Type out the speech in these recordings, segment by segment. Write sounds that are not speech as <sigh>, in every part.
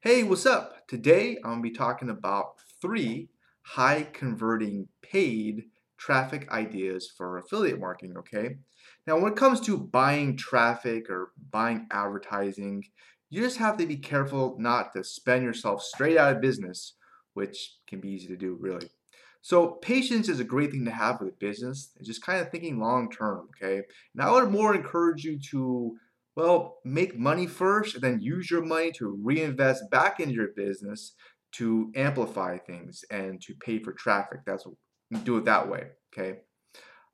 Hey, what's up? Today I'm going to be talking about three high converting paid traffic ideas for affiliate marketing, okay? Now, when it comes to buying traffic or buying advertising, you just have to be careful not to spend yourself straight out of business, which can be easy to do, really. So, patience is a great thing to have with a business, and just kind of thinking long term, okay? Now, I would more encourage you to well, make money first and then use your money to reinvest back into your business to amplify things and to pay for traffic. That's do it that way. Okay.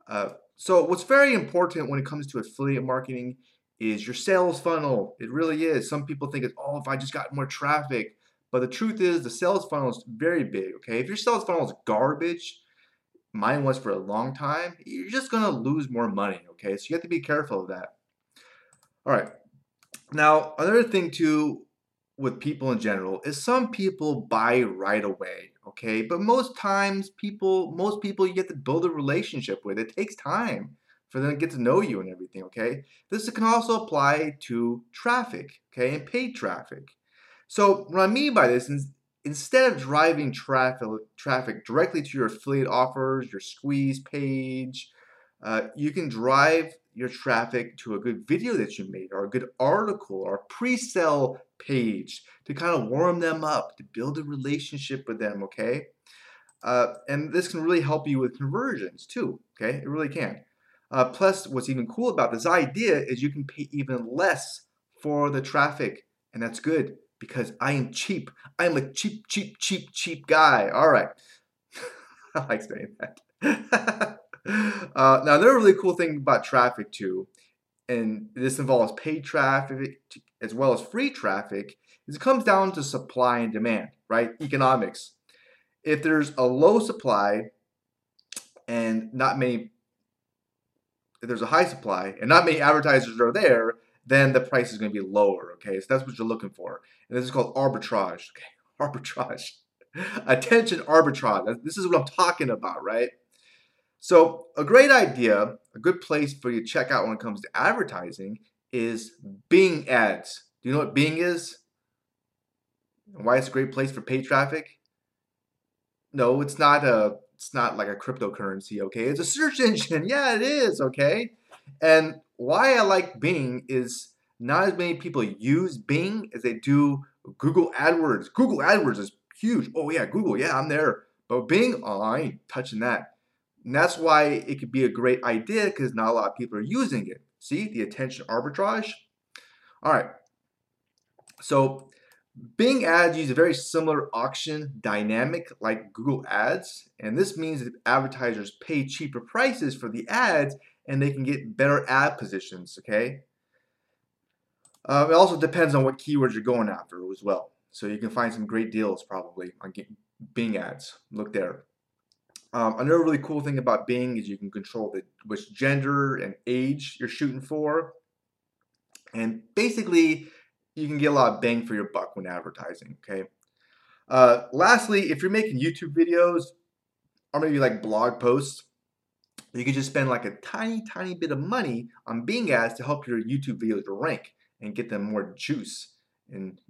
Uh, so what's very important when it comes to affiliate marketing is your sales funnel. It really is. Some people think it's oh if I just got more traffic, but the truth is the sales funnel is very big. Okay. If your sales funnel is garbage, mine was for a long time, you're just gonna lose more money. Okay. So you have to be careful of that. All right. Now, another thing too with people in general is some people buy right away, okay? But most times people most people you get to build a relationship with. It takes time for them to get to know you and everything, okay? This can also apply to traffic, okay? And paid traffic. So, what I mean by this is instead of driving traffic traffic directly to your affiliate offers, your squeeze page, uh, you can drive your traffic to a good video that you made or a good article or a pre-sale page to kind of warm them up, to build a relationship with them, okay? Uh, and this can really help you with conversions too, okay? It really can. Uh, plus, what's even cool about this idea is you can pay even less for the traffic, and that's good because I am cheap. I am a cheap, cheap, cheap, cheap guy. All right. <laughs> I like saying that. <laughs> <laughs> Uh, now, another really cool thing about traffic too, and this involves paid traffic as well as free traffic, is it comes down to supply and demand, right? Economics. If there's a low supply and not many, if there's a high supply and not many advertisers are there, then the price is going to be lower. Okay, so that's what you're looking for, and this is called arbitrage. Okay, <laughs> arbitrage, attention arbitrage. This is what I'm talking about, right? So, a great idea, a good place for you to check out when it comes to advertising is Bing ads. Do you know what Bing is? And why it's a great place for paid traffic? No, it's not a it's not like a cryptocurrency, okay? It's a search <laughs> engine. Yeah, it is, okay? And why I like Bing is not as many people use Bing as they do Google AdWords. Google AdWords is huge. Oh yeah, Google, yeah, I'm there. But Bing, oh, I ain't touching that. And that's why it could be a great idea because not a lot of people are using it. See the attention arbitrage? All right. So Bing ads use a very similar auction dynamic like Google ads. And this means that advertisers pay cheaper prices for the ads and they can get better ad positions, okay? Um, it also depends on what keywords you're going after as well. So you can find some great deals probably on Bing ads. Look there. Um, another really cool thing about Bing is you can control the which gender and age you're shooting for. And basically, you can get a lot of bang for your buck when advertising, okay? Uh, lastly, if you're making YouTube videos or maybe like blog posts, you can just spend like a tiny, tiny bit of money on Bing ads to help your YouTube videos rank and get them more juice and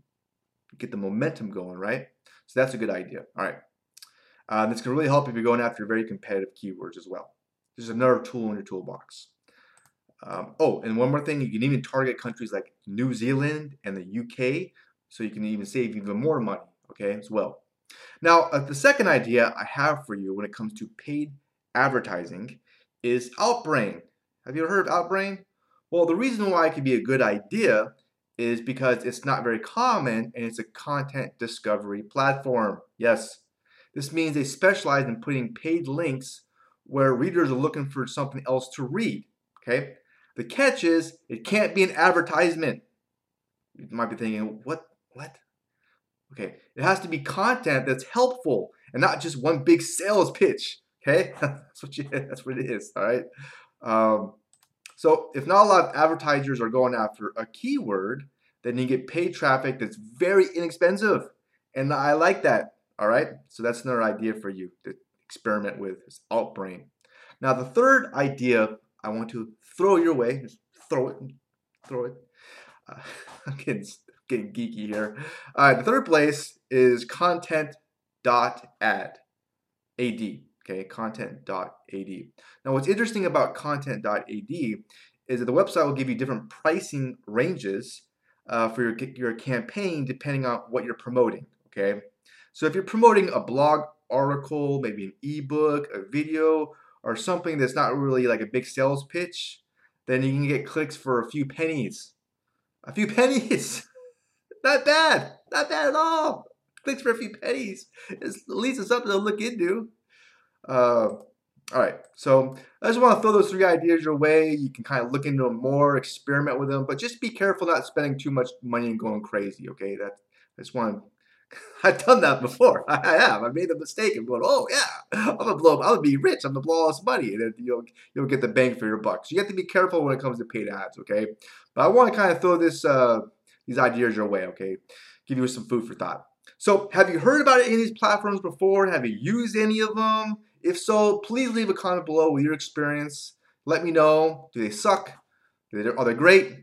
get the momentum going, right? So that's a good idea. All right. Uh, this can really help if you're going after very competitive keywords as well. This is another tool in your toolbox. Um, oh, and one more thing, you can even target countries like New Zealand and the UK, so you can even save even more money, okay, as well. Now, uh, the second idea I have for you when it comes to paid advertising is Outbrain. Have you ever heard of Outbrain? Well, the reason why it could be a good idea is because it's not very common and it's a content discovery platform. Yes, this means they specialize in putting paid links where readers are looking for something else to read. Okay? The catch is it can't be an advertisement. You might be thinking, what? What? Okay, it has to be content that's helpful and not just one big sales pitch. Okay, <laughs> that's what you. That's what it is. All right. Um, so if not a lot of advertisers are going after a keyword, then you get paid traffic that's very inexpensive, and I like that. All right, so that's another idea for you to experiment with is Outbrain. Now the third idea I want to throw your way, just throw it, throw it. Uh, <laughs> I'm kidding, getting geeky here. All right, the third place is content.ad. Ad. ad. Okay, content dot ad. Now, what's interesting about content. Ad is that the website will give you different pricing ranges uh, for your, your campaign depending on what you're promoting. Okay, so if you're promoting a blog article, maybe an ebook, a video, or something that's not really like a big sales pitch, then you can get clicks for a few pennies. A few <laughs> pennies. not bad. Not bad at all. Clicks for a few pennies. It's, at least it's something to look into. Uh, all right, so I just want to throw those three ideas your way. You can kind of look into them more, experiment with them, but just be careful not spending too much money and going crazy. Okay, that I just want to <laughs> I've done that before. <laughs> I have. I made the mistake of going, oh yeah, I'm gonna blow. I'm gonna be rich. I'm gonna blow all this money, and then you'll you'll get the bang for your buck. So you have to be careful when it comes to paid ads. Okay, but I want to kind of throw this uh, these ideas your way. Okay, give you some food for thought. So have you heard about any of these platforms before? Have you used any of them? If so, please leave a comment below with your experience. Let me know. Do they suck? Are they great?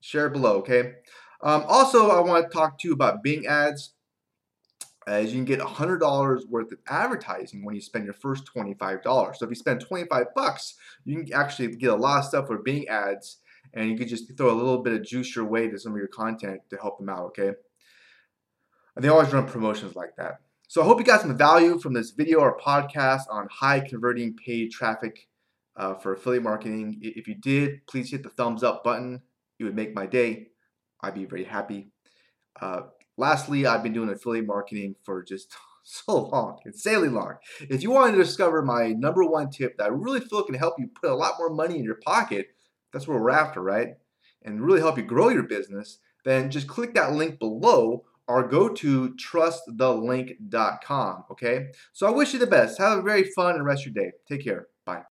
Share below. Okay. Um, also, I want to talk to you about Bing ads as you can get $100 worth of advertising when you spend your first $25. So if you spend 25 bucks, you can actually get a lot of stuff for Bing ads and you can just throw a little bit of juice your way to some of your content to help them out, okay? And they always run promotions like that. So I hope you got some value from this video or podcast on high converting paid traffic uh, for affiliate marketing. If you did, please hit the thumbs up button. It would make my day. I'd be very happy. Uh, Lastly, I've been doing affiliate marketing for just <laughs> so long, insanely long. If you want to discover my number one tip that I really feel can help you put a lot more money in your pocket, that's what we're after, right? And really help you grow your business, then just click that link below or go to trustthelink.com, okay? So I wish you the best. Have a very fun and rest of your day. Take care.